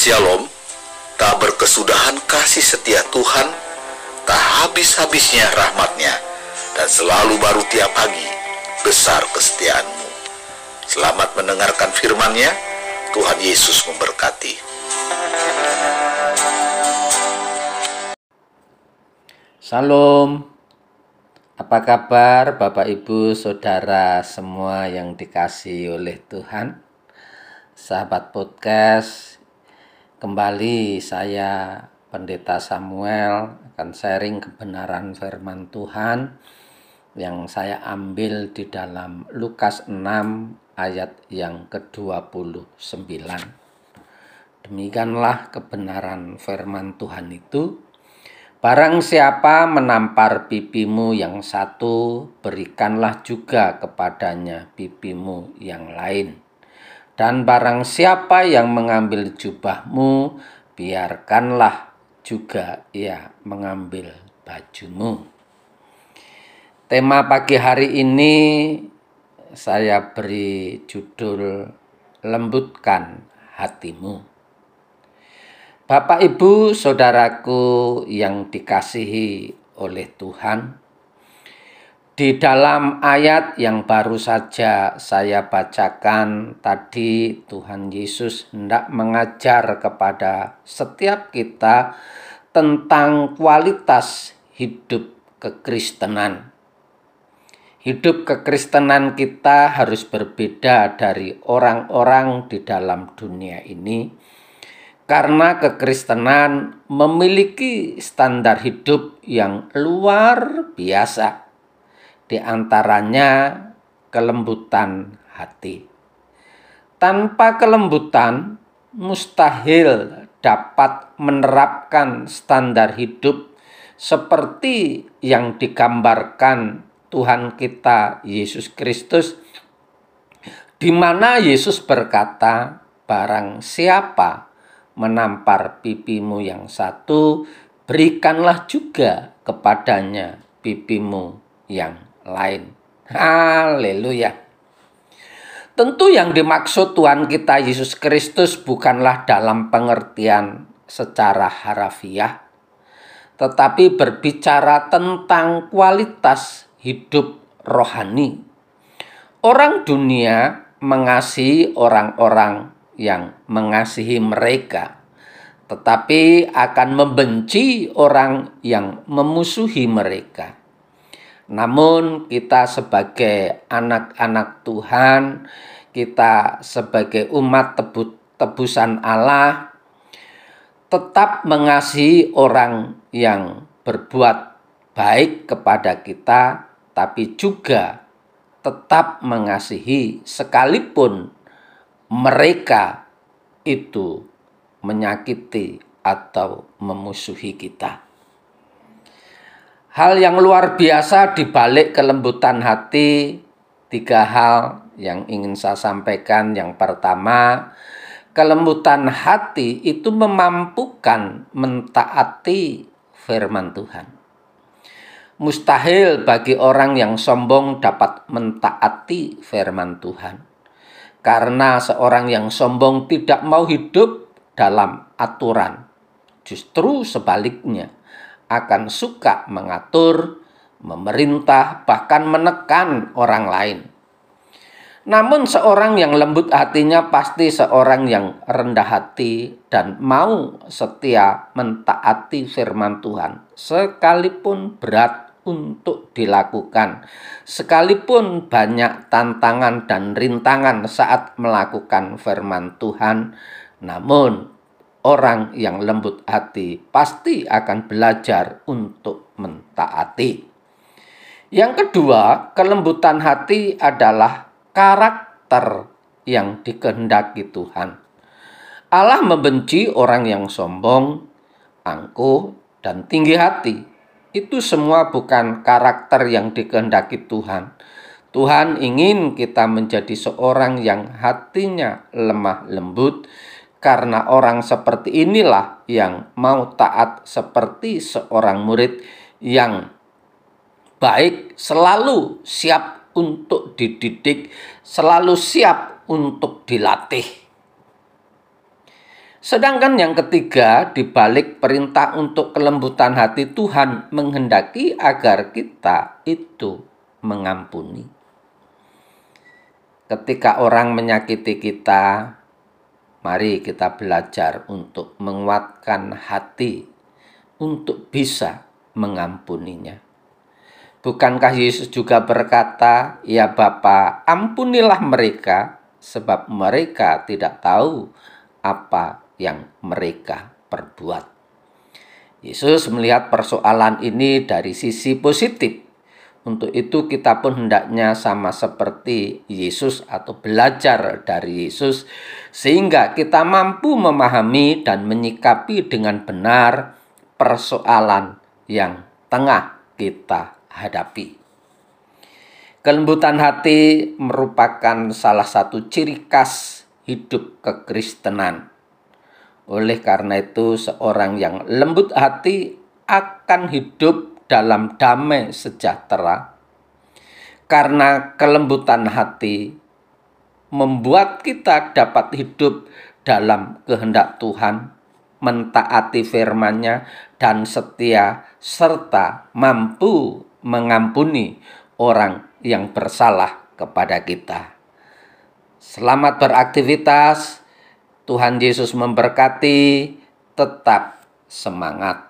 Shalom, tak berkesudahan kasih setia Tuhan, tak habis-habisnya rahmatnya, dan selalu baru tiap pagi, besar kesetiaanmu. Selamat mendengarkan firman-Nya, Tuhan Yesus memberkati. Salam. Apa kabar Bapak Ibu Saudara semua yang dikasih oleh Tuhan? Sahabat podcast, kembali saya Pendeta Samuel akan sharing kebenaran firman Tuhan yang saya ambil di dalam Lukas 6 ayat yang ke-29. Demikianlah kebenaran firman Tuhan itu Barang siapa menampar pipimu yang satu, berikanlah juga kepadanya pipimu yang lain. Dan barang siapa yang mengambil jubahmu, biarkanlah juga ia mengambil bajumu. Tema pagi hari ini saya beri judul Lembutkan Hatimu. Bapak, ibu, saudaraku yang dikasihi oleh Tuhan, di dalam ayat yang baru saja saya bacakan tadi, Tuhan Yesus hendak mengajar kepada setiap kita tentang kualitas hidup kekristenan. Hidup kekristenan kita harus berbeda dari orang-orang di dalam dunia ini karena kekristenan memiliki standar hidup yang luar biasa, di antaranya kelembutan hati. Tanpa kelembutan, mustahil dapat menerapkan standar hidup seperti yang digambarkan Tuhan kita Yesus Kristus, di mana Yesus berkata, "Barang siapa..." menampar pipimu yang satu, berikanlah juga kepadanya pipimu yang lain. Haleluya. Tentu yang dimaksud Tuhan kita Yesus Kristus bukanlah dalam pengertian secara harafiah, tetapi berbicara tentang kualitas hidup rohani. Orang dunia mengasihi orang-orang yang mengasihi mereka, tetapi akan membenci orang yang memusuhi mereka. Namun, kita sebagai anak-anak Tuhan, kita sebagai umat tebusan Allah, tetap mengasihi orang yang berbuat baik kepada kita, tapi juga tetap mengasihi sekalipun mereka itu menyakiti atau memusuhi kita. Hal yang luar biasa di balik kelembutan hati, tiga hal yang ingin saya sampaikan. Yang pertama, kelembutan hati itu memampukan mentaati firman Tuhan. Mustahil bagi orang yang sombong dapat mentaati firman Tuhan karena seorang yang sombong tidak mau hidup dalam aturan. Justru sebaliknya, akan suka mengatur, memerintah, bahkan menekan orang lain. Namun, seorang yang lembut hatinya pasti seorang yang rendah hati dan mau setia mentaati firman Tuhan, sekalipun berat untuk dilakukan. Sekalipun banyak tantangan dan rintangan saat melakukan firman Tuhan, namun orang yang lembut hati pasti akan belajar untuk mentaati. Yang kedua, kelembutan hati adalah karakter yang dikehendaki Tuhan. Allah membenci orang yang sombong, angkuh, dan tinggi hati itu semua bukan karakter yang dikehendaki Tuhan. Tuhan ingin kita menjadi seorang yang hatinya lemah lembut, karena orang seperti inilah yang mau taat seperti seorang murid yang baik, selalu siap untuk dididik, selalu siap untuk dilatih. Sedangkan yang ketiga, di balik perintah untuk kelembutan hati Tuhan menghendaki agar kita itu mengampuni. Ketika orang menyakiti kita, mari kita belajar untuk menguatkan hati untuk bisa mengampuninya. Bukankah Yesus juga berkata, "Ya Bapa, ampunilah mereka, sebab mereka tidak tahu apa yang mereka perbuat. Yesus melihat persoalan ini dari sisi positif. Untuk itu kita pun hendaknya sama seperti Yesus atau belajar dari Yesus sehingga kita mampu memahami dan menyikapi dengan benar persoalan yang tengah kita hadapi. Kelembutan hati merupakan salah satu ciri khas hidup kekristenan. Oleh karena itu, seorang yang lembut hati akan hidup dalam damai sejahtera, karena kelembutan hati membuat kita dapat hidup dalam kehendak Tuhan, mentaati firman-Nya, dan setia serta mampu mengampuni orang yang bersalah kepada kita. Selamat beraktivitas. Tuhan Yesus memberkati, tetap semangat.